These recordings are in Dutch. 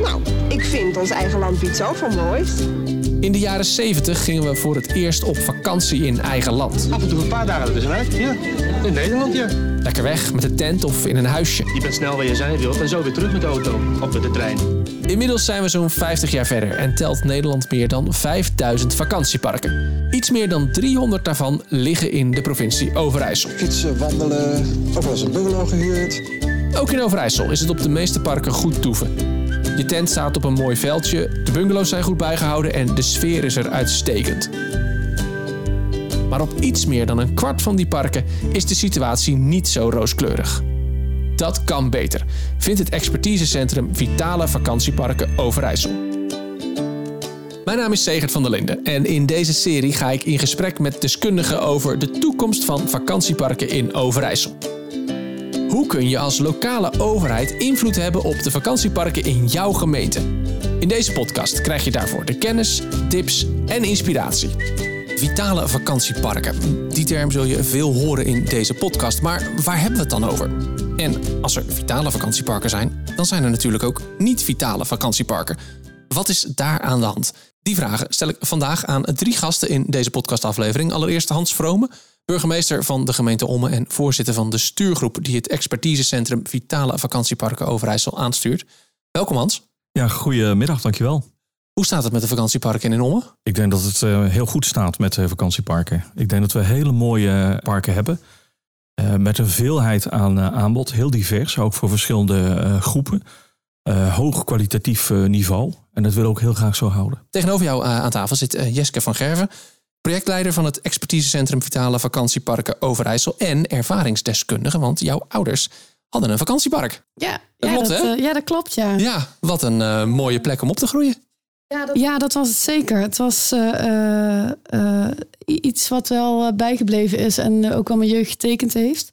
Nou, ik vind ons eigen land iets zoveel moois. In de jaren 70 gingen we voor het eerst op vakantie in eigen land. Af en toe een paar dagen ertussenuit. Ja, in Nederland, ja. Lekker weg met de tent of in een huisje. Je bent snel waar je zijn wilt en zo weer terug met de auto. Of met de trein. Inmiddels zijn we zo'n 50 jaar verder en telt Nederland meer dan 5000 vakantieparken. Iets meer dan 300 daarvan liggen in de provincie Overijssel. Fietsen, wandelen, wel eens een bungalow gehuurd. Ook in Overijssel is het op de meeste parken goed toeven. Je tent staat op een mooi veldje, de bungalows zijn goed bijgehouden en de sfeer is er uitstekend. Maar op iets meer dan een kwart van die parken is de situatie niet zo rooskleurig. Dat kan beter, vindt het expertisecentrum Vitale Vakantieparken Overijssel. Mijn naam is Segert van der Linden en in deze serie ga ik in gesprek met deskundigen over de toekomst van vakantieparken in Overijssel. Hoe kun je als lokale overheid invloed hebben op de vakantieparken in jouw gemeente? In deze podcast krijg je daarvoor de kennis, tips en inspiratie. Vitale vakantieparken. Die term zul je veel horen in deze podcast, maar waar hebben we het dan over? En als er vitale vakantieparken zijn, dan zijn er natuurlijk ook niet-vitale vakantieparken. Wat is daar aan de hand? Die vragen stel ik vandaag aan drie gasten in deze podcastaflevering. Allereerst Hans Vrome, burgemeester van de gemeente Omme en voorzitter van de stuurgroep die het expertisecentrum Vitale Vakantieparken Overijssel aanstuurt. Welkom Hans. Ja, goedemiddag, dankjewel. Hoe staat het met de vakantieparken in Omme? Ik denk dat het uh, heel goed staat met de vakantieparken. Ik denk dat we hele mooie parken hebben. Uh, met een veelheid aan uh, aanbod, heel divers, ook voor verschillende groepen. hoog kwalitatief niveau. En dat willen we ook heel graag zo houden. Tegenover jou aan tafel zit Jeske van Gerven, projectleider van het expertisecentrum Vitale Vakantieparken Overijssel en ervaringsdeskundige, want jouw ouders hadden een vakantiepark. Ja, dat ja, klopt, dat, hè? uh, ja, dat klopt, ja. Ja, wat een uh, mooie plek om op te groeien. Ja dat, ja, dat was het zeker. Het was uh, iets wat wel bijgebleven is en ook wel mijn jeugd getekend heeft.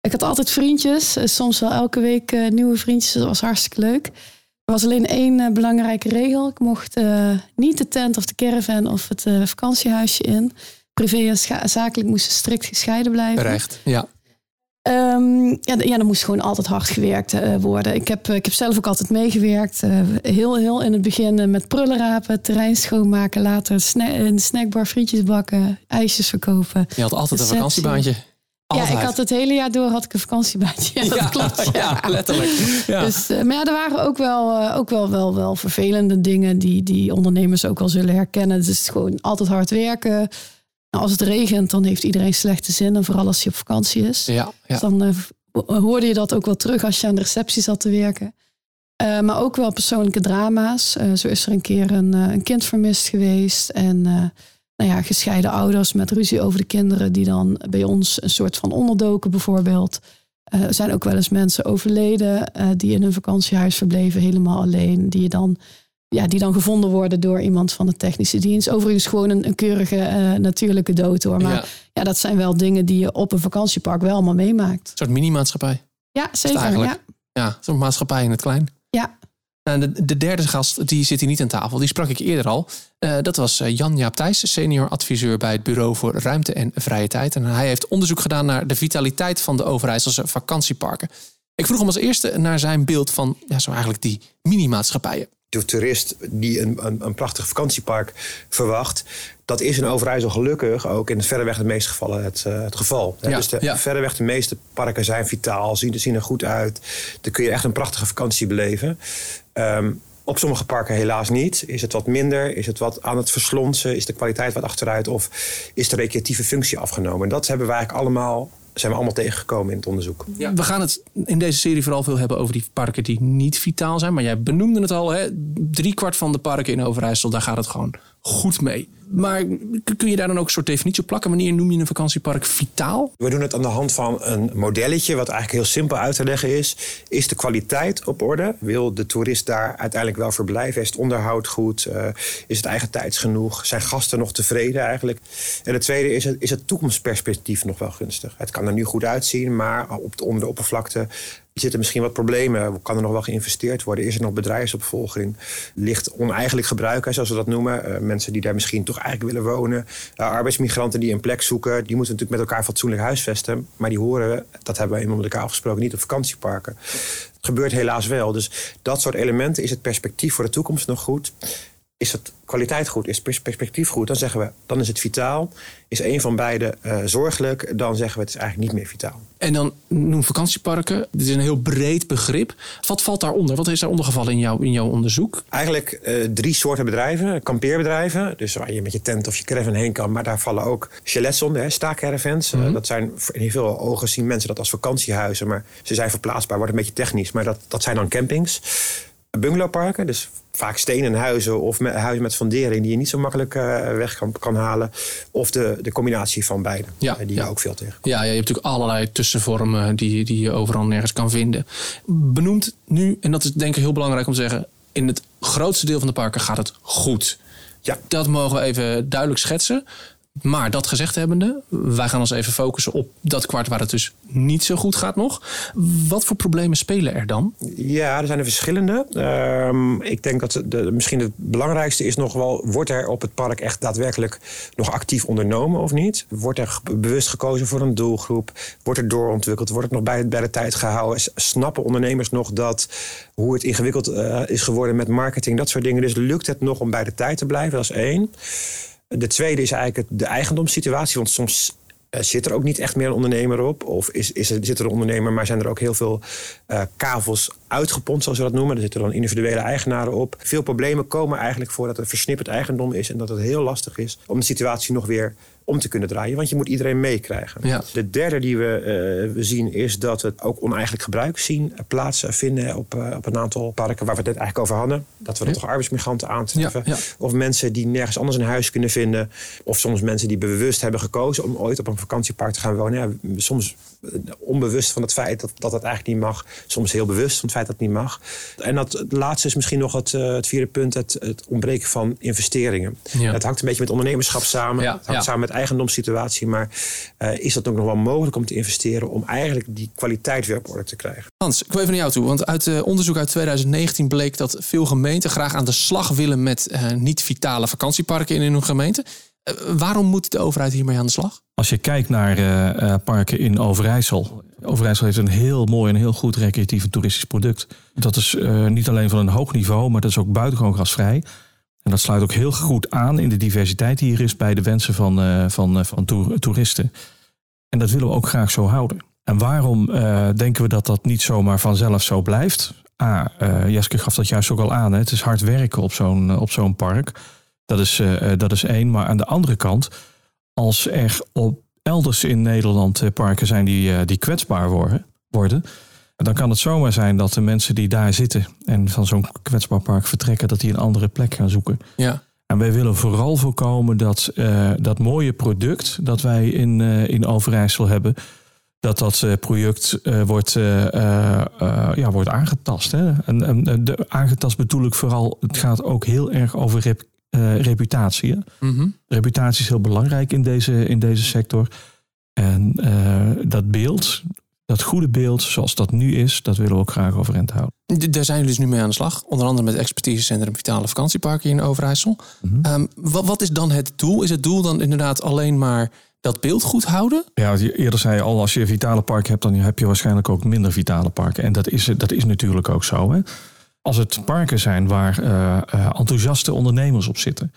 Ik had altijd vriendjes, soms wel elke week nieuwe vriendjes. Dat was hartstikke leuk. Er was alleen één belangrijke regel. Ik mocht niet de tent of de caravan of het vakantiehuisje in. Privé en zakelijk moesten strikt gescheiden blijven. Recht, ja. Um, ja, ja, er moest gewoon altijd hard gewerkt uh, worden. Ik heb, ik heb zelf ook altijd meegewerkt. Uh, heel, heel in het begin met prullenrapen, terrein schoonmaken. Later sna in de snackbar frietjes bakken, ijsjes verkopen. Je had altijd een vakantiebaantje. Altijd. Ja, ik had het hele jaar door had ik een vakantiebaantje. Ja, dat ja, klopt. Ja, ja letterlijk. Ja. Dus, maar ja, er waren ook wel, ook wel, wel, wel vervelende dingen die, die ondernemers ook wel zullen herkennen. Het is gewoon altijd hard werken. Nou, als het regent, dan heeft iedereen slechte zin. En vooral als hij op vakantie is. Ja, ja. Dus dan uh, hoorde je dat ook wel terug als je aan de receptie zat te werken. Uh, maar ook wel persoonlijke drama's. Uh, zo is er een keer een, een kind vermist geweest. En nou ja, gescheiden ouders met ruzie over de kinderen... die dan bij ons een soort van onderdoken bijvoorbeeld. er zijn ook wel eens mensen overleden... die in hun vakantiehuis verbleven, helemaal alleen. Die dan ja, die dan gevonden worden door iemand van de technische dienst. Overigens gewoon een, een keurige uh, natuurlijke dood hoor. Maar ja. ja. dat zijn wel dingen die je op een vakantiepark wel allemaal meemaakt. Een soort mini-maatschappij. Ja, zeker. Ja. ja, zo'n maatschappij in het klein. Ja. En de, de, derde gast, die zit hier niet aan tafel. Die sprak ik eerder al. Uh, dat was Jan-Jaap Thijs, senior adviseur bij het Bureau voor Ruimte en Vrije Tijd. En hij heeft onderzoek gedaan naar de vitaliteit van de Overijsselse vakantieparken. Ik vroeg hem als eerste naar zijn beeld van ja, zo eigenlijk die mini-maatschappijen de toerist die een, een, een, prachtig vakantiepark verwacht. Dat is in Overijssel gelukkig ook in verreweg de meeste gevallen het, uh, het geval. Ja, dus de, ja. verreweg de meeste parken zijn vitaal, zien, zien er goed uit. Dan kun je echt een prachtige vakantie beleven. Um, op sommige parken helaas niet. Is het wat minder? Is het wat aan het verslonsen? Is de kwaliteit wat achteruit? Of is de recreatieve functie afgenomen? En dat hebben we eigenlijk allemaal zijn we allemaal tegengekomen in het onderzoek. Ja, we gaan het in deze serie vooral veel hebben over die parken die niet vitaal zijn. Maar jij benoemde het al, hè? drie kwart van de parken in Overijssel, daar gaat het gewoon goed mee. Maar kun je daar dan ook een soort definitie op plakken? Wanneer noem je een vakantiepark vitaal? We doen het aan de hand van een modelletje, wat eigenlijk heel simpel uit te leggen is. Is de kwaliteit op orde? Wil de toerist daar uiteindelijk wel verblijven? Is het onderhoud goed? Uh, is het eigen tijds genoeg? Zijn gasten nog tevreden eigenlijk? En het tweede is het, is het toekomstperspectief nog wel gunstig. Het kan er nu goed uitzien, maar op de, onder de oppervlakte Zitten misschien wat problemen? Kan er nog wel geïnvesteerd worden? Is er nog bedrijfsopvolging? Ligt oneigenlijk gebruik, zoals we dat noemen? Uh, mensen die daar misschien toch eigenlijk willen wonen. Uh, arbeidsmigranten die een plek zoeken. Die moeten natuurlijk met elkaar fatsoenlijk huisvesten. Maar die horen, dat hebben we eenmaal met elkaar afgesproken, niet op vakantieparken. Het gebeurt helaas wel. Dus dat soort elementen, is het perspectief voor de toekomst nog goed? Is het kwaliteit goed? Is het perspectief goed? Dan zeggen we, dan is het vitaal. Is een van beide uh, zorgelijk? Dan zeggen we, het is eigenlijk niet meer vitaal. En dan noem vakantieparken. Dit is een heel breed begrip. Wat valt daaronder? Wat is daar ondergevallen in, jou, in jouw onderzoek? Eigenlijk uh, drie soorten bedrijven. Kampeerbedrijven, dus waar je met je tent of je caravan heen kan. Maar daar vallen ook chalets onder, staakcaravans. Mm -hmm. uh, dat zijn, in heel veel ogen zien mensen dat als vakantiehuizen. Maar ze zijn verplaatsbaar, wordt een beetje technisch. Maar dat, dat zijn dan campings bungalowparken. Dus vaak stenen huizen of met, huizen met fundering die je niet zo makkelijk uh, weg kan, kan halen. Of de, de combinatie van beide, ja, die ja. je ook veel tegen. Ja, ja, je hebt natuurlijk allerlei tussenvormen die, die je overal nergens kan vinden. Benoemd nu, en dat is denk ik heel belangrijk om te zeggen... in het grootste deel van de parken gaat het goed. Ja. Dat mogen we even duidelijk schetsen. Maar dat gezegd hebbende, wij gaan ons even focussen op dat kwart waar het dus niet zo goed gaat nog. Wat voor problemen spelen er dan? Ja, er zijn er verschillende. Um, ik denk dat de, misschien het belangrijkste is nog wel, wordt er op het park echt daadwerkelijk nog actief ondernomen of niet? Wordt er bewust gekozen voor een doelgroep? Wordt er doorontwikkeld? Wordt het nog bij, bij de tijd gehouden? Snappen ondernemers nog dat hoe het ingewikkeld uh, is geworden met marketing, dat soort dingen? Dus lukt het nog om bij de tijd te blijven? Dat is één. De tweede is eigenlijk de eigendomssituatie. Want soms uh, zit er ook niet echt meer een ondernemer op. Of is, is er, zit er een ondernemer, maar zijn er ook heel veel uh, kavels uitgepompt, zoals we dat noemen. Er zitten dan individuele eigenaren op. Veel problemen komen eigenlijk voordat er versnipperd eigendom is. En dat het heel lastig is om de situatie nog weer om te kunnen draaien. Want je moet iedereen meekrijgen. Ja. De derde die we, uh, we, zien is dat we ook oneigenlijk gebruik zien plaatsvinden op, uh, op een aantal parken waar we het net eigenlijk over hadden. Dat we ja. toch arbeidsmigranten aantreffen. Ja, of mensen die nergens anders een huis kunnen vinden. Of soms mensen die bewust hebben gekozen om ooit op een vakantiepark te gaan wonen. soms onbewust van het feit dat, dat het eigenlijk niet mag. Soms heel bewust van het feit dat het niet mag. En dat het laatste is misschien nog het, uh, het vierde punt. Het, het ontbreken van investeringen. Het hangt een beetje met ondernemerschap samen. Het hangt samen met eigendomssituatie. Maar uh, is dat ook nog wel mogelijk om te investeren om eigenlijk die kwaliteit weer op orde te krijgen? Hans, ik wil even naar jou toe. Want uit uh, onderzoek uit 2019 bleek dat veel gemeenten graag aan de slag willen met uh, niet-vitale vakantieparken in hun gemeente. Waarom moet de overheid hiermee aan de slag? Als je kijkt naar parken in Overijssel. Overijssel heeft een heel mooi en heel goed recreatief en toeristisch product. Dat is niet alleen van een hoog niveau, maar dat is ook buitengewoon gasvrij. En dat sluit ook heel goed aan in de diversiteit die hier is bij de wensen van, van, van toer toeristen. En dat willen we ook graag zo houden. En waarom denken we dat dat niet zomaar vanzelf zo blijft? A, Jeske gaf dat juist ook al aan. Hè? Het is hard werken op zo'n op zo'n park. Dat is, dat is één. Maar aan de andere kant, als er op elders in Nederland parken zijn die, die kwetsbaar worden, worden dan kan het zomaar zijn dat de mensen die daar zitten en van zo'n kwetsbaar park vertrekken, dat die een andere plek gaan zoeken. Ja. En wij willen vooral voorkomen dat uh, dat mooie product dat wij in, in Overijssel hebben, dat dat uh, product wordt, ja, wordt aangetast. Hè? En, en de, aangetast bedoel ik vooral, het gaat ook heel erg over rep, reputatie. Hè? Mm -hmm. Reputatie is heel belangrijk in deze, in deze sector. En dat beeld, dat goede beeld zoals dat nu is, dat willen we ook graag overeind houden. Daar zijn jullie dus nu mee aan de slag. Onder andere met het expertisecentrum Vitale Vakantieparken in Overijssel. Mhm. Mm -hmm. um, wat, wat, is dan het doel? Is het doel dan inderdaad alleen maar dat beeld goed houden? Ja, eerder zei je al, als je vitale park hebt, dan heb je waarschijnlijk ook minder vitale parken. En dat is, dat is natuurlijk ook zo. Hè? Als het parken zijn waar uh, uh, enthousiaste ondernemers op zitten.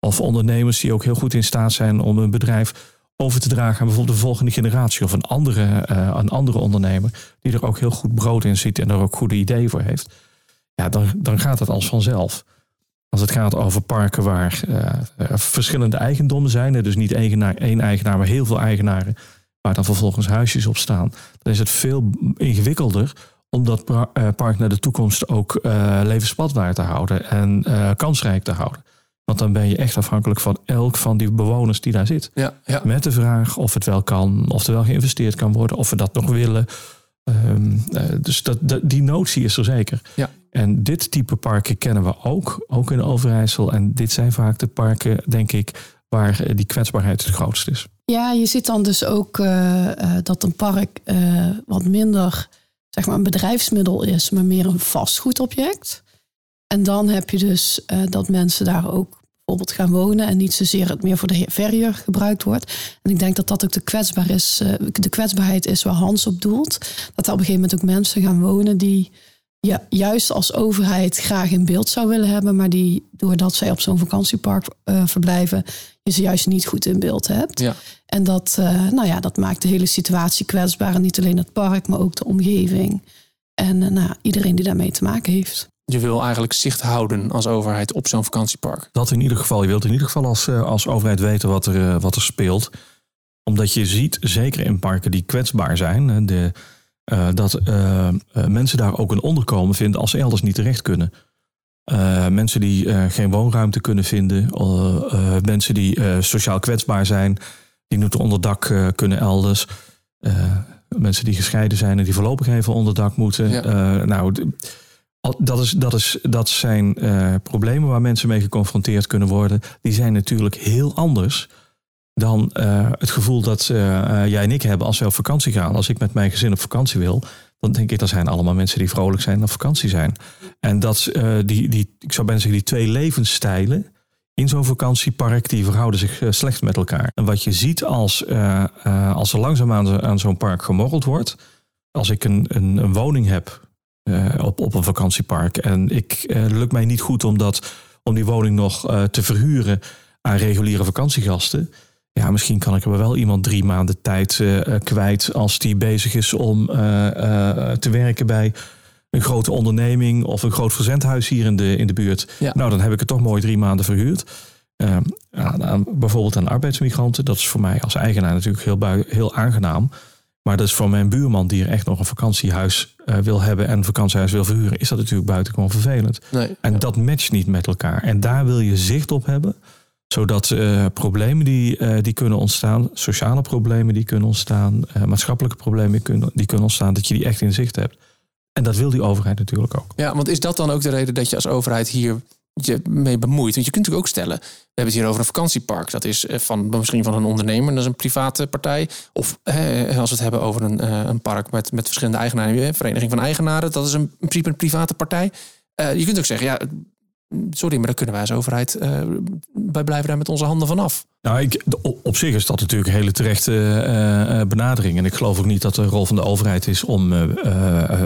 Of ondernemers die ook heel goed in staat zijn om een bedrijf over te dragen aan bijvoorbeeld de volgende generatie of een andere, uh, een andere ondernemer die er ook heel goed brood in ziet en er ook goede ideeën voor heeft, ja, dan, dan gaat het als vanzelf. Als het gaat over parken waar verschillende eigendommen zijn, dus niet eigenaar, één eigenaar, maar heel veel eigenaren, waar dan vervolgens huisjes op staan, dan is het veel ingewikkelder om dat park naar de toekomst ook uh, levensvatbaar te houden en kansrijk te houden. Want dan ben je echt afhankelijk van elk van die bewoners die daar zit. Ja, ja. Met de vraag of het wel kan, of er wel geïnvesteerd kan worden, of we dat nog willen. Um, uh, dus dat, dat, die notie is er zeker. Ja. En dit type parken kennen we ook, ook in Overijssel. En dit zijn vaak de parken, denk ik, waar die kwetsbaarheid het grootst is. Ja, je ziet dan dus ook uh, uh, dat een park wat minder zeg maar een bedrijfsmiddel is, maar meer een vastgoedobject. En dan heb je dus uh, dat mensen daar ook bijvoorbeeld gaan wonen en niet zozeer het meer voor de verhuur gebruikt wordt. En ik denk dat dat ook de, kwetsbaar is, uh, de kwetsbaarheid is waar Hans op doelt. Dat er op een gegeven moment ook mensen gaan wonen die ja, juist als overheid graag in beeld zou willen hebben, maar die doordat zij op zo'n vakantiepark uh, verblijven, je ze juist niet goed in beeld hebt. Ja. En dat, uh, nou ja, dat maakt de hele situatie kwetsbaar. En niet alleen het park, maar ook de omgeving. En uh, nou, iedereen die daarmee te maken heeft. Je wil eigenlijk zicht houden als overheid op zo'n vakantiepark. Dat in ieder geval. Je wilt in ieder geval als, als overheid weten wat er, wat er speelt. Omdat je ziet, zeker in parken die kwetsbaar zijn, de, uh, dat uh, mensen daar ook een onderkomen vinden als ze elders niet terecht kunnen. Uh, mensen die geen woonruimte kunnen vinden, mensen die sociaal kwetsbaar zijn, die moeten onderdak kunnen elders. mensen die gescheiden zijn en die voorlopig even onderdak moeten. Ja. nou, dat, is, dat, is, dat zijn problemen waar mensen mee geconfronteerd kunnen worden. Die zijn natuurlijk heel anders dan uh, het gevoel dat uh, jij en ik hebben als we op vakantie gaan. Als ik met mijn gezin op vakantie wil, dan denk ik dat zijn allemaal mensen die vrolijk zijn en op vakantie zijn. En dat die, die, ik zou bijna zeggen, die twee levensstijlen in zo'n vakantiepark, die verhouden zich slecht met elkaar. En wat je ziet als, als er langzaam aan, aan zo'n park gemorreld wordt, als ik een, een, een woning heb op, op een vakantiepark en ik lukt mij niet goed om, dat, om die woning nog te verhuren aan reguliere vakantiegasten ja, misschien kan ik er wel iemand drie maanden tijd uh, kwijt als die bezig is om uh, te werken bij een grote onderneming of een groot verzendhuis hier in de, in de buurt. Ja. Nou, dan heb ik het toch mooi drie maanden verhuurd. aan, bijvoorbeeld aan arbeidsmigranten. Dat is voor mij als eigenaar natuurlijk heel, heel aangenaam. Maar dat is voor mijn buurman die er echt nog een vakantiehuis wil hebben en een vakantiehuis wil verhuren, is dat natuurlijk buitengewoon vervelend. Nee, en ja. dat matcht niet met elkaar. En daar wil je zicht op hebben zodat uh, problemen die, uh, die kunnen ontstaan, sociale problemen die kunnen ontstaan, uh, maatschappelijke problemen kunnen, die kunnen ontstaan, dat je die echt in zicht hebt. En dat wil die overheid natuurlijk ook. Ja, want is dat dan ook de reden dat je als overheid hier je mee bemoeit? Want je kunt natuurlijk ook stellen, we hebben het hier over een vakantiepark. Dat is van, misschien van een ondernemer, dat is een private partij. Of als we het hebben over een, een park met, met verschillende eigenaren, vereniging van eigenaren, dat is een, in principe een private partij. je kunt ook zeggen, ja, sorry, maar dan kunnen wij als overheid, uh, wij blijven daar met onze handen vanaf. Nou, ik, op zich is dat natuurlijk een hele terechte uh, benadering. En ik geloof ook niet dat de rol van de overheid is om uh,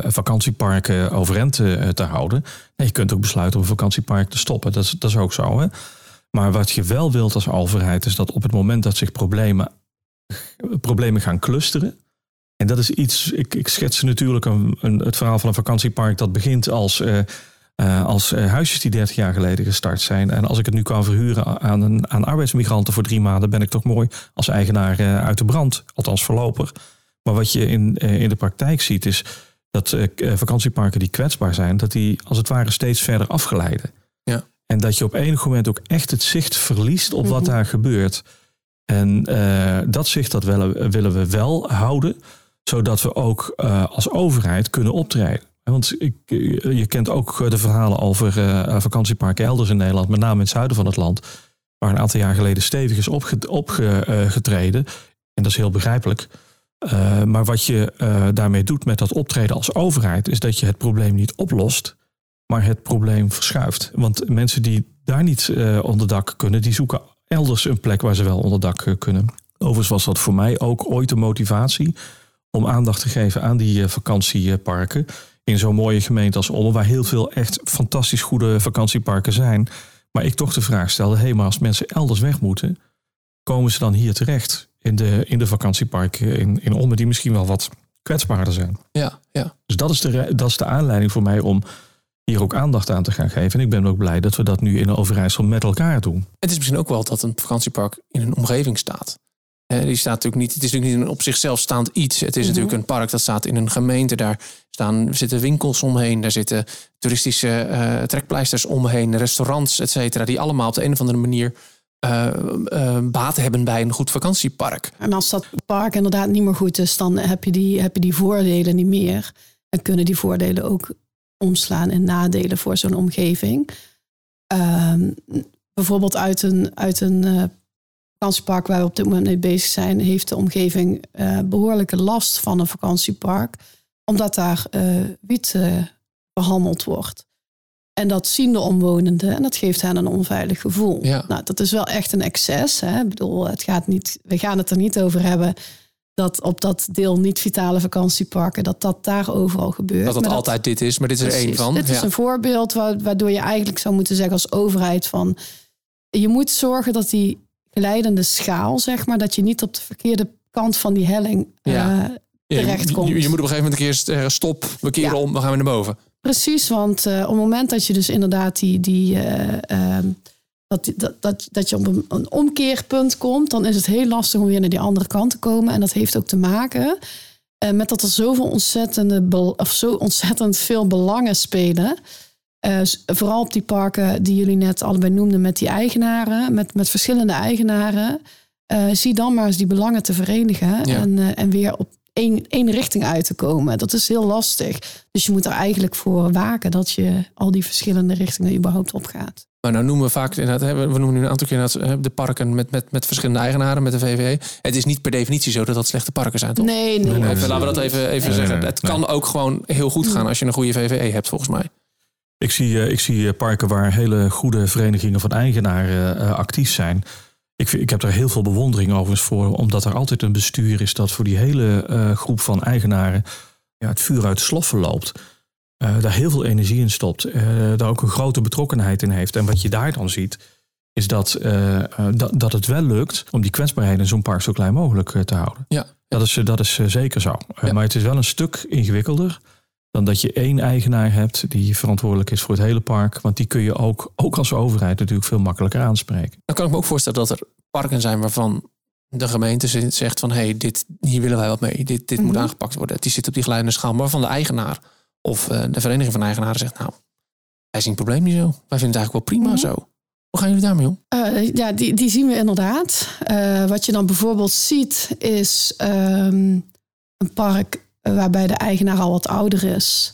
vakantieparken overeind te houden. Nee, je kunt ook besluiten om een vakantiepark te stoppen. Dat is, dat is ook zo. Hè? Maar wat je wel wilt als overheid is dat op het moment dat zich problemen, problemen gaan clusteren. En dat is iets, ik, ik schets natuurlijk een, een, het verhaal van een vakantiepark dat begint als uh, als uh, huisjes die 30 jaar geleden gestart zijn. En als ik het nu kan verhuren aan, een, aan arbeidsmigranten voor drie maanden, ben ik toch mooi als eigenaar uh, uit de brand. Althans voorlopig. Maar wat je in, in de praktijk ziet is dat vakantieparken die kwetsbaar zijn, dat die als het ware steeds verder afgeleiden. Ja. En dat je op enig moment ook echt het zicht verliest op wat daar gebeurt. En dat zicht dat willen, willen we wel houden, zodat we ook als overheid kunnen optreden. Want ik, je kent ook de verhalen over uh, vakantieparken elders in Nederland, met name in het zuiden van het land, waar een aantal jaar geleden stevig is opgetreden. En dat is heel begrijpelijk. Uh, maar wat je daarmee doet met dat optreden als overheid, is dat je het probleem niet oplost, maar het probleem verschuift. Want mensen die daar niet onder dak kunnen, die zoeken elders een plek waar ze wel onder dak kunnen. Overigens was dat voor mij ook ooit de motivatie om aandacht te geven aan die vakantieparken in zo'n mooie gemeente als Ommen, waar heel veel echt fantastisch goede vakantieparken zijn. Maar ik toch de vraag stelde, hé, hey, maar als mensen elders weg moeten, komen ze dan hier terecht in de, in de vakantieparken in, in Ommen, die misschien wel wat kwetsbaarder zijn. Ja, ja. Dus dat is, de, dat is de aanleiding voor mij om hier ook aandacht aan te gaan geven. En ik ben ook blij dat we dat nu in Overijssel met elkaar doen. Het is misschien ook wel dat een vakantiepark in een omgeving staat. Die staat natuurlijk niet, het is natuurlijk niet een op zichzelf staand iets. Het is Mhm. natuurlijk een park dat staat in een gemeente. Daar staan, zitten winkels omheen. Daar zitten toeristische uh, trekpleisters omheen. Restaurants, et cetera. Die allemaal op de een of andere manier uh, baat hebben bij een goed vakantiepark. En als dat park inderdaad niet meer goed is, dan heb je die, heb je die voordelen niet meer. En kunnen die voordelen ook omslaan in nadelen voor zo'n omgeving. Ehm, bijvoorbeeld uit een, uit een vakantiepark waar we op dit moment mee bezig zijn, heeft de omgeving uh, behoorlijke last van een vakantiepark. omdat daar uh, wiet uh, behandeld wordt. En dat zien de omwonenden en dat geeft hen een onveilig gevoel. Ja. Nou, dat is wel echt een excess. Hè? Ik bedoel, het gaat niet, we gaan het er niet over hebben dat op dat deel niet-vitale vakantieparken, dat dat daar overal gebeurt. Dat het altijd dit is, maar dit is er één van. Dit is een voorbeeld wa- waardoor je eigenlijk zou moeten zeggen als overheid van je moet zorgen dat die glijdende schaal, zeg maar, dat je niet op de verkeerde kant van die helling Ja. eh, Ja, je, terechtkomt. je, je moet op een gegeven moment een keer zeggen, stop, we keren Ja. om, dan gaan we naar boven. Precies, want eh, op het moment dat je dus inderdaad die, die eh, ehm, dat, dat, dat, dat je op een, een omkeerpunt komt, dan is het heel lastig om weer naar die andere kant te komen. En dat heeft ook te maken eh, met dat er zoveel ontzettende, of zo ontzettend veel belangen spelen. Eh, s- vooral op die parken die jullie net allebei noemden met die eigenaren, met, met verschillende eigenaren. Eh, zie dan maar eens die belangen te verenigen Ja. en, eh, en weer op één, één richting uit te komen. Dat is heel lastig. Dus je moet er eigenlijk voor waken dat je al die verschillende richtingen überhaupt opgaat. Maar nou noemen we vaak, inderdaad, we noemen nu een aantal keer de parken met, met, met verschillende eigenaren, met de VVE. Het is niet per definitie zo dat dat slechte parken zijn, toch? Nee, nee. Even, laten we dat even, even Nee, zeggen. nee, het nee. kan ook gewoon heel goed gaan als je een goede VVE hebt, volgens mij. Ik zie, eh, ik zie eh, parken waar hele goede verenigingen van eigenaren eh, actief zijn. Ik, ik heb er heel veel bewondering overigens voor, omdat er altijd een bestuur is dat voor die hele groep van eigenaren ja, het vuur uit sloffen loopt. Daar heel veel energie in stopt, daar ook een grote betrokkenheid in heeft. En wat je daar dan ziet, is dat, dat, dat het wel lukt om die kwetsbaarheden in zo'n park zo klein mogelijk te houden. Ja. Dat is, dat is zeker zo. Ja. Maar het is wel een stuk ingewikkelder dan dat je één eigenaar hebt die verantwoordelijk is voor het hele park. Want die kun je ook, ook als overheid natuurlijk veel makkelijker aanspreken. Dan kan ik me ook voorstellen dat er parken zijn waarvan de gemeente zegt van hé, hey, dit, hier willen wij wat mee. Dit, dit moet Mhm. aangepakt worden. Die zit op die glijdende schaal. Maar van de eigenaar of eh, de vereniging van eigenaren zegt nou, wij zien het probleem niet zo. Wij vinden het eigenlijk wel prima Mhm. zo. Hoe gaan jullie daarmee om? Eh, ja, die, die zien we inderdaad. Eh, wat je dan bijvoorbeeld ziet is ehm, een park waarbij de eigenaar al wat ouder is.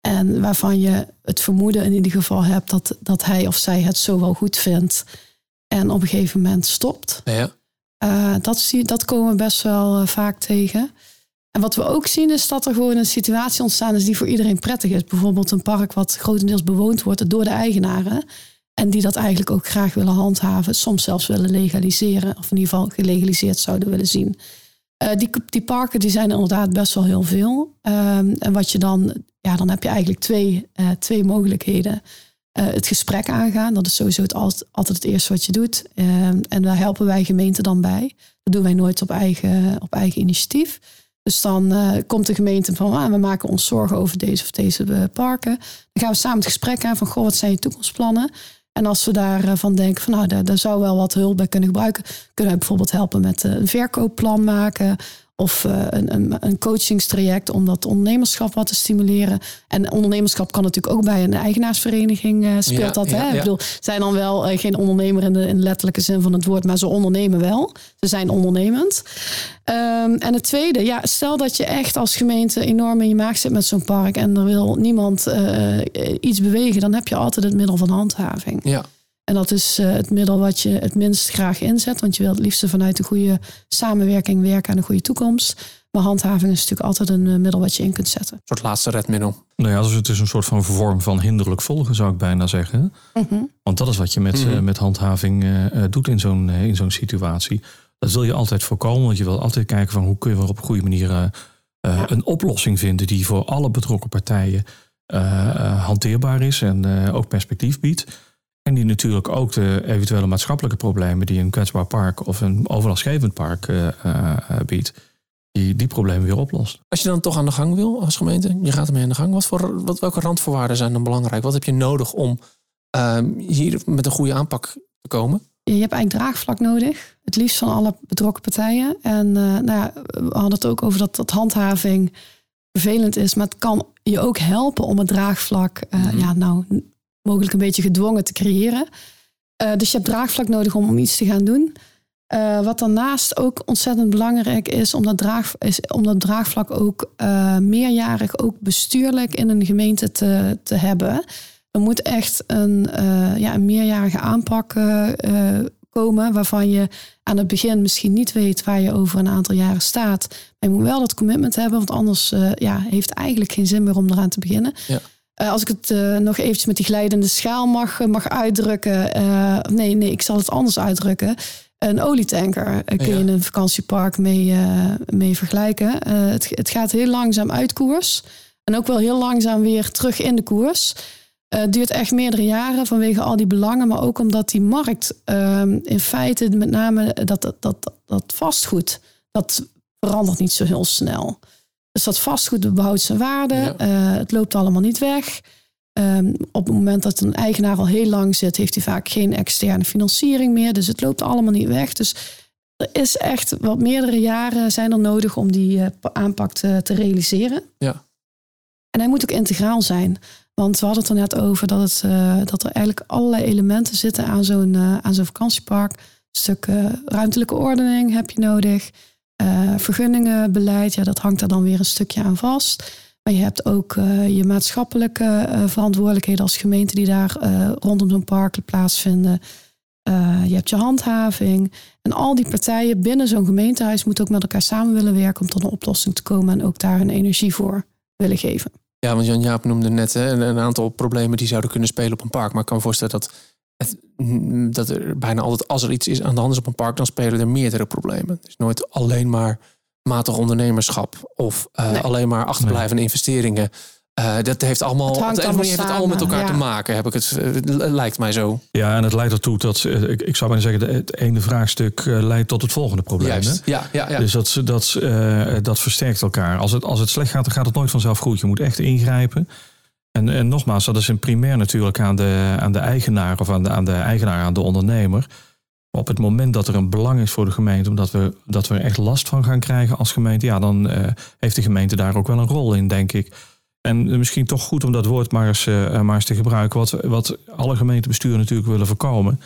En waarvan je het vermoeden in ieder geval hebt dat, dat hij of zij het zo wel goed vindt. En op een gegeven moment stopt. Ja. Eh, dat, zie, dat komen we best wel eh, vaak tegen. En wat we ook zien is dat er gewoon een situatie ontstaan is die voor iedereen prettig is. Bijvoorbeeld een park wat grotendeels bewoond wordt door de eigenaren. En die dat eigenlijk ook graag willen handhaven. Soms zelfs willen legaliseren. Of in ieder geval gelegaliseerd zouden willen zien. Eh, die, die parken die zijn inderdaad best wel heel veel. Ehm, en wat je dan, ja, dan heb je eigenlijk twee, eh, twee mogelijkheden. Eh, het gesprek aangaan, dat is sowieso het altijd, het eerste wat je doet. Ehm, en daar helpen wij gemeenten dan bij. Dat doen wij nooit op eigen, op eigen initiatief. Dus dan komt de gemeente van, ah, we maken ons zorgen over deze of deze parken. Dan gaan we samen het gesprek aan van, goh, wat zijn je toekomstplannen? En als we daarvan denken van, nou, daar, daar zou wel wat hulp bij kunnen gebruiken, kunnen wij bijvoorbeeld helpen met eh, een verkoopplan maken of eh, een, een, een coachingstraject om dat ondernemerschap wat te stimuleren. En ondernemerschap kan natuurlijk ook bij een eigenaarsvereniging eh, speelt Ja, dat. ja, hè? Ik bedoel, zijn dan wel eh, geen ondernemer in de, in letterlijke zin van het woord, maar ze ondernemen wel. Ze zijn ondernemend. Ehm, en het tweede, ja, stel dat je echt als gemeente enorm in je maag zit met zo'n park en er wil niemand iets bewegen, dan heb je altijd het middel van handhaving. Ja. En dat is eh, het middel wat je het minst graag inzet, want je wilt het liefst vanuit een goede samenwerking werken aan een goede toekomst. Maar handhaving is natuurlijk altijd een eh, middel wat je in kunt zetten. Een soort laatste redmiddel. Nou ja, dus het is een soort van vorm van hinderlijk volgen, zou ik bijna zeggen. Want dat is wat je met, Mhm. eh, met handhaving doet in zo'n in zo'n situatie. Dat wil je altijd voorkomen, want je wil altijd kijken van hoe kun je er op een goede manier een oplossing vinden die voor alle betrokken partijen hanteerbaar is en eh, ook perspectief biedt. En die natuurlijk ook de eventuele maatschappelijke problemen die een kwetsbaar park of een overlastgevend park eh, eh, biedt, die, die problemen weer oplost. Als je dan toch aan de gang wil als gemeente, je gaat ermee aan de gang. Wat voor, wat, welke randvoorwaarden zijn dan belangrijk? Wat heb je nodig om ehm, hier met een goede aanpak te komen? Je hebt eigenlijk draagvlak nodig. Het liefst van alle betrokken partijen. En eh, nou ja, we hadden het ook over dat, dat handhaving vervelend is. Maar het kan je ook helpen om het draagvlak eh, Mhm. ja, nou, mogelijk een beetje gedwongen te creëren. Eh, dus je hebt draagvlak nodig om, om iets te gaan doen. Eh, wat daarnaast ook ontzettend belangrijk is, om dat, draag, is om dat draagvlak ook eh, meerjarig, ook bestuurlijk in een gemeente te, te hebben. Er moet echt een, ja, een meerjarige aanpak komen waarvan je aan het begin misschien niet weet waar je over een aantal jaren staat. Maar je moet wel dat commitment hebben, want anders ja, heeft eigenlijk geen zin meer om eraan te beginnen. Ja. Uh, als ik het uh, nog eventjes met die glijdende schaal mag, mag uitdrukken. nee, nee, ik zal het anders uitdrukken. Een olietanker kun je in een vakantiepark mee, mee vergelijken. Het, het, gaat heel langzaam uit koers. En ook wel heel langzaam weer terug in de koers. Het duurt echt meerdere jaren vanwege al die belangen, maar ook omdat die markt uh, in feite met name dat, dat, dat, dat vastgoed, dat verandert niet zo heel snel. Dus dat vastgoed behoudt zijn waarde, ja. uh, het loopt allemaal niet weg. Um, op het moment dat een eigenaar al heel lang zit, heeft hij vaak geen externe financiering meer. Dus het loopt allemaal niet weg. Dus er is echt wat meerdere jaren zijn er nodig om die uh, aanpak te, te realiseren. Ja. En hij moet ook integraal zijn. Want we hadden het er net over dat, het, uh, dat er eigenlijk allerlei elementen zitten aan zo'n aan zo'n vakantiepark. Een stuk ruimtelijke ordening heb je nodig. Vergunningenbeleid, ja, dat hangt er dan weer een stukje aan vast. Maar je hebt ook je maatschappelijke verantwoordelijkheden als gemeente die daar rondom zo'n park plaatsvinden. je hebt je handhaving. En al die partijen binnen zo'n gemeentehuis moeten ook met elkaar samen willen werken om tot een oplossing te komen en ook daar een energie voor willen geven. Ja, want Jan-Jaap noemde net hè, een aantal problemen die zouden kunnen spelen op een park. Maar ik kan me voorstellen dat, het, dat er bijna altijd, als er iets is aan de hand is op een park, dan spelen er meerdere problemen. Het is nooit alleen maar matig ondernemerschap of uh, nee. alleen maar achterblijvende nee. investeringen. Uh, dat heeft allemaal, het op de allemaal heeft het allemaal met elkaar ja. te maken, heb ik het, uh, lijkt mij zo. Ja, en het leidt ertoe dat, eh, ik, ik zou bijna zeggen, het ene vraagstuk eh, leidt tot het volgende probleem. Juist, hè? ja, ja, ja. Dus dat, dat, eh, dat versterkt elkaar. Als het, als het slecht gaat, dan gaat het nooit vanzelf goed. Je moet echt ingrijpen. En, en nogmaals, dat is een primair natuurlijk aan de, aan de eigenaar of aan de, aan de eigenaar, aan de ondernemer. Maar op het moment dat er een belang is voor de gemeente, omdat we, dat we er echt last van gaan krijgen als gemeente, ja, dan eh, heeft de gemeente daar ook wel een rol in, denk ik. En misschien toch goed om dat woord maar eens, uh, maar eens te gebruiken. Wat, wat alle gemeentebesturen natuurlijk willen voorkomen,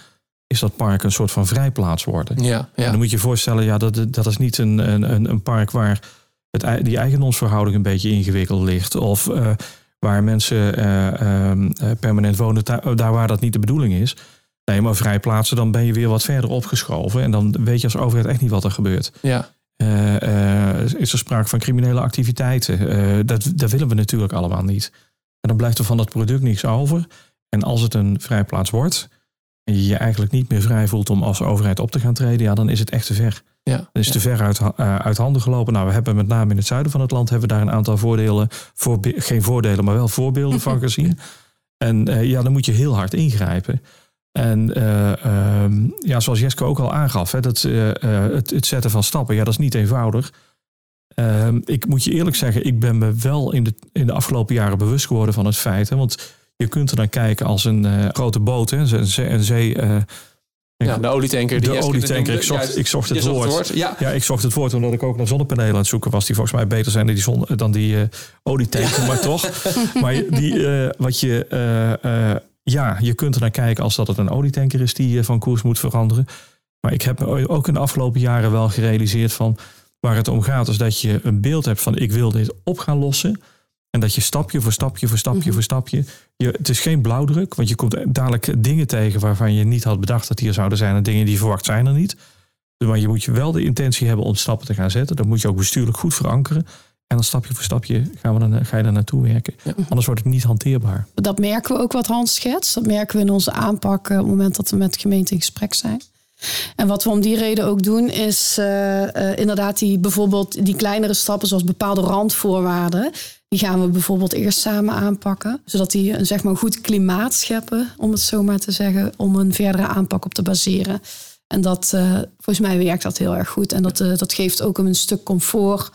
is dat park een soort van vrijplaats worden. Ja, En dan moet je je voorstellen, ja, dat, dat is niet een, een, een park waar het, die eigendomsverhouding een beetje ingewikkeld ligt. Of uh, waar mensen uh, um, permanent wonen, daar, daar waar dat niet de bedoeling is. Nee, maar vrijplaatsen, dan ben je weer wat verder opgeschoven. En dan weet je als overheid echt niet wat er gebeurt. ja. Uh, uh, is er sprake van criminele activiteiten? Uh, dat, dat willen we natuurlijk allemaal niet. En dan blijft er van dat product niks over. En als het een vrijplaats wordt en je je eigenlijk niet meer vrij voelt om als overheid op te gaan treden, ja, dan is het echt te ver. Ja, Dan is ja. te ver uit, uit handen gelopen. Nou, we hebben met name in het zuiden van het land hebben we daar een aantal voordelen, voorbe- geen voordelen, maar wel voorbeelden van gezien. En ja, dan moet je heel hard ingrijpen. En uh, um, ja, zoals Jeske ook al aangaf, hè, dat, het, het, zetten van stappen, ja, dat is niet eenvoudig. Ehm, ik moet je eerlijk zeggen, ik ben me wel in de, in de afgelopen jaren bewust geworden van het feit. Hè, want je kunt er naar kijken als een grote boot, hè, een zee. Een zee ja, de olietanker. De olietanker. Ik zocht, ik zocht het woord. Het woord. Ja. ja. ik zocht het woord omdat ik ook naar zonnepanelen aan het zoeken was. Die volgens mij beter zijn dan die, zon, dan die uh, olietanker, maar toch. Maar die, uh, wat je... Uh, ja, je kunt er naar kijken als dat het een olietanker is die van koers moet veranderen. Maar ik heb ook in de afgelopen jaren wel gerealiseerd van waar het om gaat, is dat je een beeld hebt van ik wil dit op gaan lossen. En dat je stapje voor stapje voor stapje mm-hmm. voor stapje. Je, het is geen blauwdruk, want je komt dadelijk dingen tegen waarvan je niet had bedacht dat die er zouden zijn. En dingen die je verwacht zijn er niet. Maar je moet je wel de intentie hebben om stappen te gaan zetten. Dat moet je ook bestuurlijk goed verankeren. En dan stapje voor stapje gaan we dan, ga je daar naartoe werken. Ja. Anders wordt het niet hanteerbaar. Dat merken we ook wat Hans schetst. Dat merken we in onze aanpak op het moment dat we met de gemeente in gesprek zijn. En wat we om die reden ook doen, is uh, uh, inderdaad die bijvoorbeeld die kleinere stappen, zoals bepaalde randvoorwaarden. Die gaan we bijvoorbeeld eerst samen aanpakken. Zodat die een zeg maar, goed klimaat scheppen, om het zo maar te zeggen, om een verdere aanpak op te baseren. En dat, uh, volgens mij werkt dat heel erg goed. En dat, dat geeft ook een stuk comfort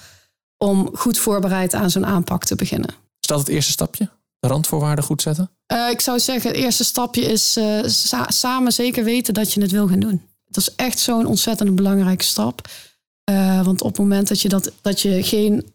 om goed voorbereid aan zo'n aanpak te beginnen. Is dat het eerste stapje? De randvoorwaarden goed zetten? Uh, ik zou zeggen, het eerste stapje is sa samen zeker weten dat je het wil gaan doen. Dat is echt zo'n ontzettend belangrijke stap. Uh, want op het moment dat je, dat, dat je geen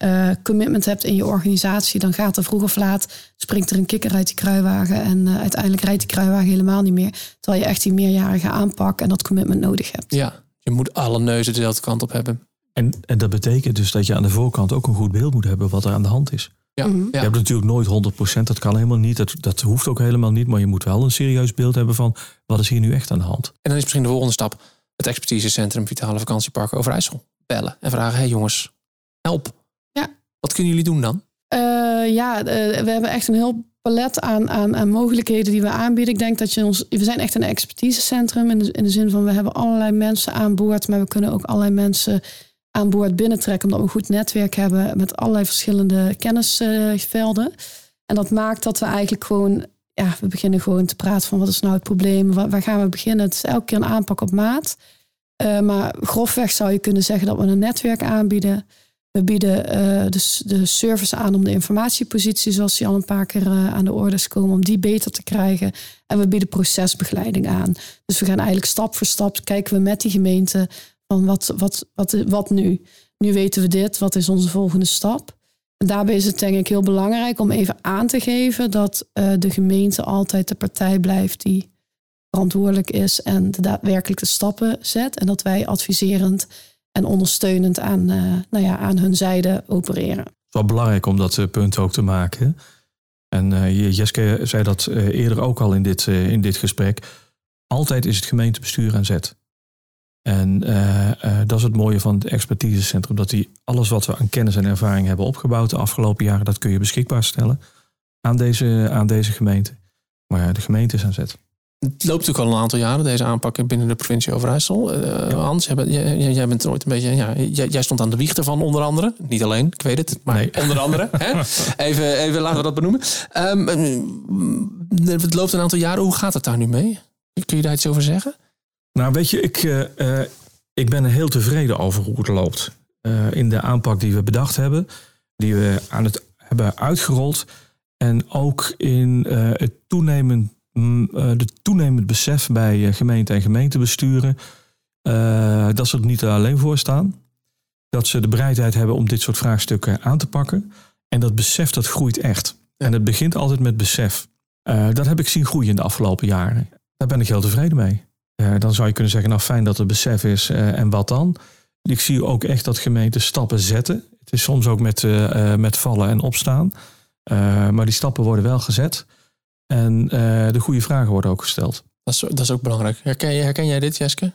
commitment hebt in je organisatie, dan gaat er vroeg of laat, springt er een kikker uit die kruiwagen. En uiteindelijk rijdt die kruiwagen helemaal niet meer. Terwijl je echt die meerjarige aanpak en dat commitment nodig hebt. Ja, je moet alle neuzen dezelfde kant op hebben. En, en dat betekent dus dat je aan de voorkant ook een goed beeld moet hebben wat er aan de hand is. Ja, Mhm. ja. Je hebt natuurlijk nooit 100%, dat kan helemaal niet. Dat, dat hoeft ook helemaal niet. Maar je moet wel een serieus beeld hebben van wat is hier nu echt aan de hand. En dan is misschien de volgende stap het expertisecentrum Vitale Vakantiepark Overijssel bellen en vragen: hey jongens, help. Ja. Wat kunnen jullie doen dan? Eh, ja, eh, we hebben echt een heel palet aan, aan, aan mogelijkheden die we aanbieden. Ik denk dat je ons. We zijn echt een expertisecentrum in de, in de zin van we hebben allerlei mensen aan boord, maar we kunnen ook allerlei mensen aan boord binnentrekken, omdat we een goed netwerk hebben met allerlei verschillende kennisvelden. En dat maakt dat we eigenlijk gewoon, ja, we beginnen gewoon te praten van wat is nou het probleem, waar, waar gaan we beginnen. Het is elke keer een aanpak op maat. Eh, maar grofweg zou je kunnen zeggen dat we een netwerk aanbieden. We bieden eh, de, de service aan om de informatiepositie, zoals die al een paar keer eh, aan de orde is komen, om die beter te krijgen. En we bieden procesbegeleiding aan. Dus we gaan eigenlijk stap voor stap kijken we met die gemeente van wat, wat, wat, wat nu? Nu weten we dit, wat is onze volgende stap? En daarbij is het denk ik heel belangrijk om even aan te geven dat de gemeente altijd de partij blijft die verantwoordelijk is en de daadwerkelijk de stappen zet. En dat wij adviserend en ondersteunend aan, eh, nou ja, aan hun zijde opereren. Het is wel belangrijk om dat eh, punt ook te maken. En eh, je- Jeske zei dat eerder ook al in dit, in dit gesprek. Altijd is het gemeentebestuur aan zet. En dat is het mooie van het expertisecentrum. Dat die alles wat we aan kennis en ervaring hebben opgebouwd de afgelopen jaren, dat kun je beschikbaar stellen aan deze, aan deze gemeente. Maar de gemeente is aan zet. Het loopt natuurlijk al een aantal jaren, deze aanpak binnen de provincie Overijssel. Eh, Hans, jij bent, jij, bent ooit een beetje. Ja, jij, jij stond aan de wieg ervan, onder andere. Niet alleen, ik weet het, maar Nee. onder andere. hè? Even, even laten we dat benoemen. Ehm, eh, het loopt een aantal jaren. Hoe gaat het daar nu mee? Kun je daar iets over zeggen? Nou, weet je, ik, eh, ik ben er heel tevreden over hoe het loopt. In de aanpak die we bedacht hebben, die we aan het hebben uitgerold. En ook in het toenemend, de toenemend besef bij eh, gemeenten en gemeentebesturen. eh, dat ze er niet alleen voor staan. Dat ze de bereidheid hebben om dit soort vraagstukken aan te pakken. En dat besef dat groeit echt. En het begint altijd met besef. Eh, dat heb ik zien groeien de afgelopen jaren. Daar ben ik heel tevreden mee. Eh, dan zou je kunnen zeggen, nou fijn dat er besef is eh, en wat dan? Ik zie ook echt dat gemeenten stappen zetten. Het is soms ook met, eh, eh, met vallen en opstaan. Eh, maar die stappen worden wel gezet. En eh, de goede vragen worden ook gesteld. Dat is, dat is ook belangrijk. Herken, je, herken jij dit, Jeske?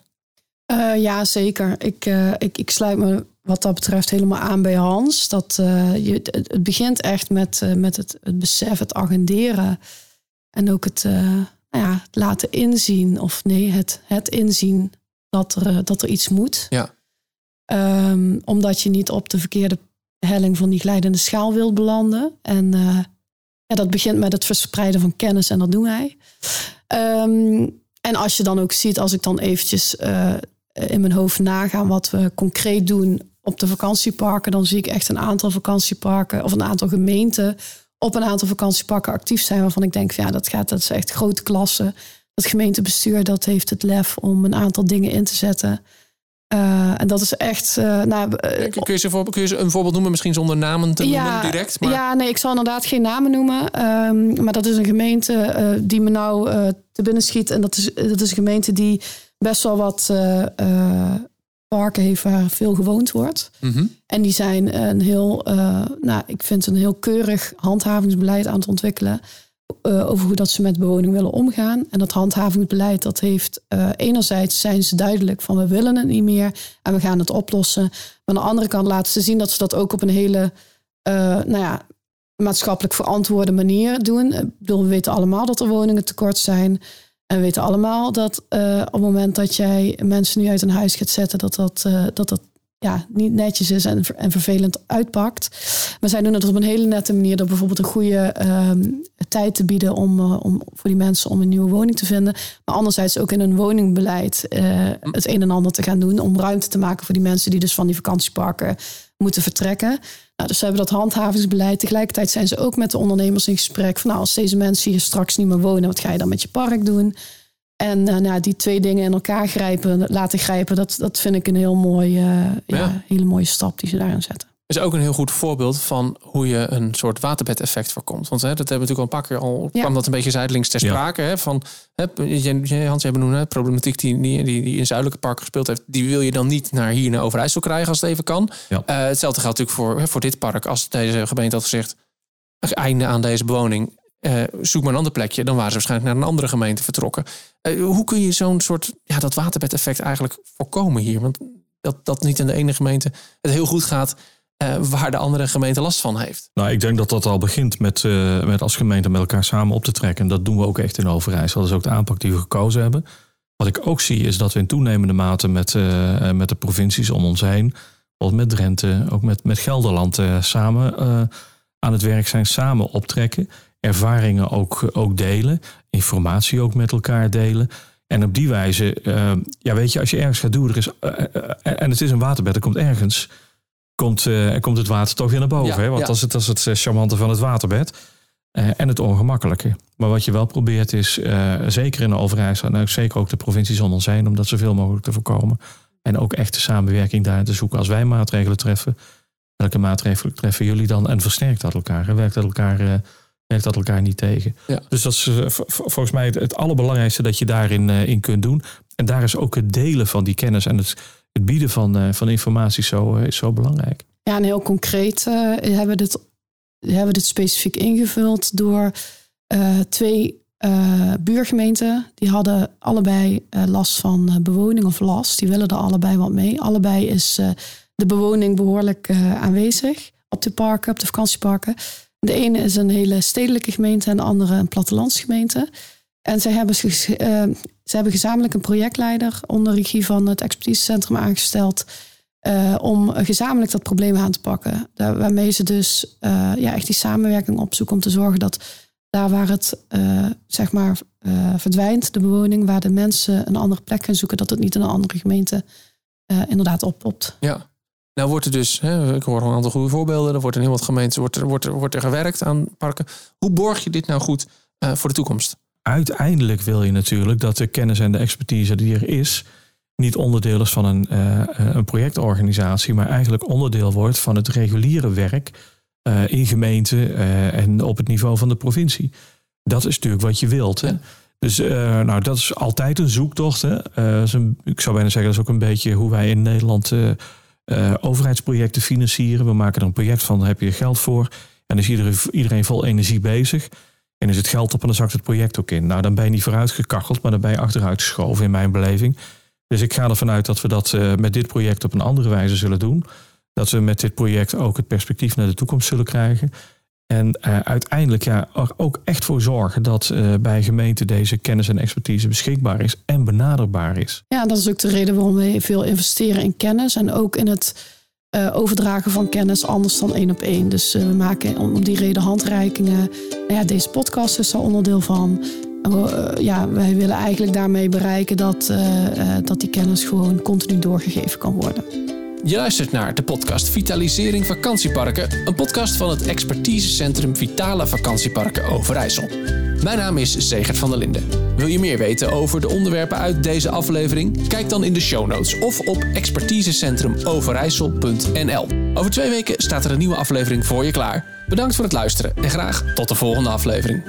Eh, ja, zeker. Ik, eh, ik, ik sluit me wat dat betreft helemaal aan bij Hans. Dat, eh, je, het, begint echt met, eh, met het, het besef, het agenderen. En ook het, eh, nou ja, het laten inzien, of nee, het, het inzien dat er, dat er iets moet. Ja. Ehm, omdat je niet op de verkeerde helling van die glijdende schaal wilt belanden. En eh, ja, dat begint met het verspreiden van kennis en dat doen wij. Ehm, en als je dan ook ziet, als ik dan eventjes eh, in mijn hoofd naga wat we concreet doen op de vakantieparken, dan zie ik echt een aantal vakantieparken of een aantal gemeenten op een aantal vakantieparken actief zijn waarvan ik denk, ja, dat gaat, dat is echt grote klasse. Het gemeentebestuur dat heeft het lef om een aantal dingen in te zetten. Eh, en dat is echt. eh, nou, eh, Kun je, ze voor, kun je ze een voorbeeld noemen, misschien zonder namen te noemen direct? Maar... ja, nee, ik zal inderdaad geen namen noemen. Ehm, maar dat is een gemeente die me nou te binnen schiet. En dat is, dat is een gemeente die best wel wat parken heeft waar veel gewoond wordt. Mhm. En die zijn een heel, nou, ik vind een heel keurig handhavingsbeleid aan het ontwikkelen. Eh, over hoe dat ze met bewoning willen omgaan. En dat handhavingsbeleid, dat heeft eh, enerzijds zijn ze duidelijk van we willen het niet meer en we gaan het oplossen. Maar aan de andere kant laten ze zien dat ze dat ook op een hele eh, nou ja, maatschappelijk verantwoorde manier doen. We weten allemaal dat er woningen tekort zijn. En we weten allemaal dat op het moment dat jij mensen nu uit een huis gaat zetten, dat dat, dat, dat ja, niet netjes is en, en vervelend uitpakt. Maar zij doen het op een hele nette manier door bijvoorbeeld een goede ehm, tijd te bieden om, eh, om voor die mensen om een nieuwe woning te vinden. Maar anderzijds ook in een woningbeleid eh, het een en ander te gaan doen om ruimte te maken voor die mensen die dus van die vakantieparken moeten vertrekken. Nou, dus ze hebben dat handhavingsbeleid. Tegelijkertijd zijn ze ook met de ondernemers in gesprek van nou, als deze mensen hier straks niet meer wonen, wat ga je dan met je park doen? En eh, nou, die twee dingen in elkaar grijpen, laten grijpen, dat, dat vind ik een heel mooi, eh, ja. Ja. hele mooie stap die ze daarin zetten. is ook een heel goed voorbeeld van hoe je een soort waterbedeffect voorkomt. Want hè, dat hebben we natuurlijk al een paar keer al Ja. kwam dat een beetje zijdelings ter Ja. sprake. Hè, van, hè, Hans, jij benoemde hè, problematiek die, die, in zuidelijke parken gespeeld heeft. Die wil je dan niet naar hier naar Overijssel krijgen als het even kan. Ja. Eh, hetzelfde geldt natuurlijk voor, hè, voor dit park. Als deze gemeente had gezegd, einde aan deze bewoning. Eh, zoek maar een ander plekje. Dan waren ze waarschijnlijk naar een andere gemeente vertrokken. Eh, hoe kun je zo'n soort, ja, dat waterbedeffect eigenlijk voorkomen hier? Want dat, dat niet in de ene gemeente het heel goed gaat, eh, waar de andere gemeente last van heeft. Nou, ik denk dat dat al begint met, met als gemeente met elkaar samen op te trekken. En dat doen we ook echt in Overijssel. Dat is ook de aanpak die we gekozen hebben. Wat ik ook zie is dat we in toenemende mate met, met de provincies om ons heen, bijvoorbeeld met Drenthe, ook met, met Gelderland samen aan het werk zijn, samen optrekken. Ervaringen ook, ook delen, informatie ook met elkaar delen. En op die wijze, eh, ja weet je, als je ergens gaat doen, er is, eh, eh, en het is een waterbed, er komt ergens, komt, eh, komt het water toch weer naar boven. Ja, hè? Want ja. dat, is het, dat is het charmante van het waterbed. En het ongemakkelijke. Maar wat je wel probeert is, zeker in de Overijssel... en ook zeker ook de provincies om ons heen... om dat zoveel mogelijk te voorkomen. En ook echt de samenwerking daar te zoeken. Als wij maatregelen treffen, welke maatregelen treffen jullie dan? En versterkt dat elkaar? En werkt dat elkaar, werkt dat elkaar niet tegen? Ja. Dus dat is eh, volgens mij het, het allerbelangrijkste dat je daarin eh, in kunt doen. En daar is ook het delen van die kennis... en het, het bieden van, eh, van informatie zo, is zo belangrijk. Ja, en heel concreet hebben, we dit, hebben we dit specifiek ingevuld door eh, twee eh, buurgemeenten. Die hadden allebei eh, last van eh, bewoning of last. Die willen er allebei wat mee. Allebei is eh, de bewoning behoorlijk eh, aanwezig op de parken, op de vakantieparken. De ene is een hele stedelijke gemeente en de andere een plattelandsgemeente. En zij hebben, ges- eh, ze hebben gezamenlijk een projectleider onder regie van het expertisecentrum aangesteld. eh, om gezamenlijk dat probleem aan te pakken. Waarmee ze dus eh, ja, echt die samenwerking opzoeken om te zorgen dat daar waar het zeg maar verdwijnt, de bewoning, waar de mensen een andere plek gaan zoeken, dat het niet in een andere gemeente inderdaad oppopt. Ja. Nou wordt er dus, hè, ik hoor een aantal goede voorbeelden. Er wordt in heel wat gemeenten wordt er, wordt er, wordt er gewerkt aan parken. Hoe borg je dit nou goed eh, voor de toekomst? uiteindelijk wil je natuurlijk dat de kennis en de expertise die er is, niet onderdeel is van een, eh, een projectorganisatie, maar eigenlijk onderdeel wordt van het reguliere werk eh, in gemeenten eh, en op het niveau van de provincie. Dat is natuurlijk wat je wilt. Hè? Ja. Dus eh, nou, dat is altijd een zoektocht. Hè? Eh, dat is een- ik zou bijna zeggen, dat is ook een beetje hoe wij in Nederland eh, eh, overheidsprojecten financieren. We maken er een project van, daar heb je geld voor. En is iedereen, iedereen vol energie bezig. En is het geld op en dan zakt het project ook in. Nou, dan ben je niet vooruit gekacheld, maar dan ben je achteruit geschoven in mijn beleving. Dus ik ga ervan uit dat we dat eh, met dit project op een andere wijze zullen doen. Dat we met dit project ook het perspectief naar de toekomst zullen krijgen. En eh, uiteindelijk ja, ook echt voor zorgen dat eh, bij gemeenten deze kennis en expertise beschikbaar is en benaderbaar is. Ja, dat is ook de reden waarom we veel investeren in kennis en ook in het eh, overdragen van kennis anders dan één op één. Dus we maken om, die reden handreikingen. Nou ja, deze podcast is daar onderdeel van. Ja, wij willen eigenlijk daarmee bereiken dat, dat die kennis gewoon continu doorgegeven kan worden. Je luistert naar de podcast Vitalisering Vakantieparken. Een podcast van het expertisecentrum Vitale Vakantieparken Overijssel. Mijn naam is Zegert van der Linden. Wil je meer weten over de onderwerpen uit deze aflevering? Kijk dan in de show notes of op expertisecentrumoverijssel.nl. Over twee weken staat er een nieuwe aflevering voor je klaar. Bedankt voor het luisteren en graag tot de volgende aflevering.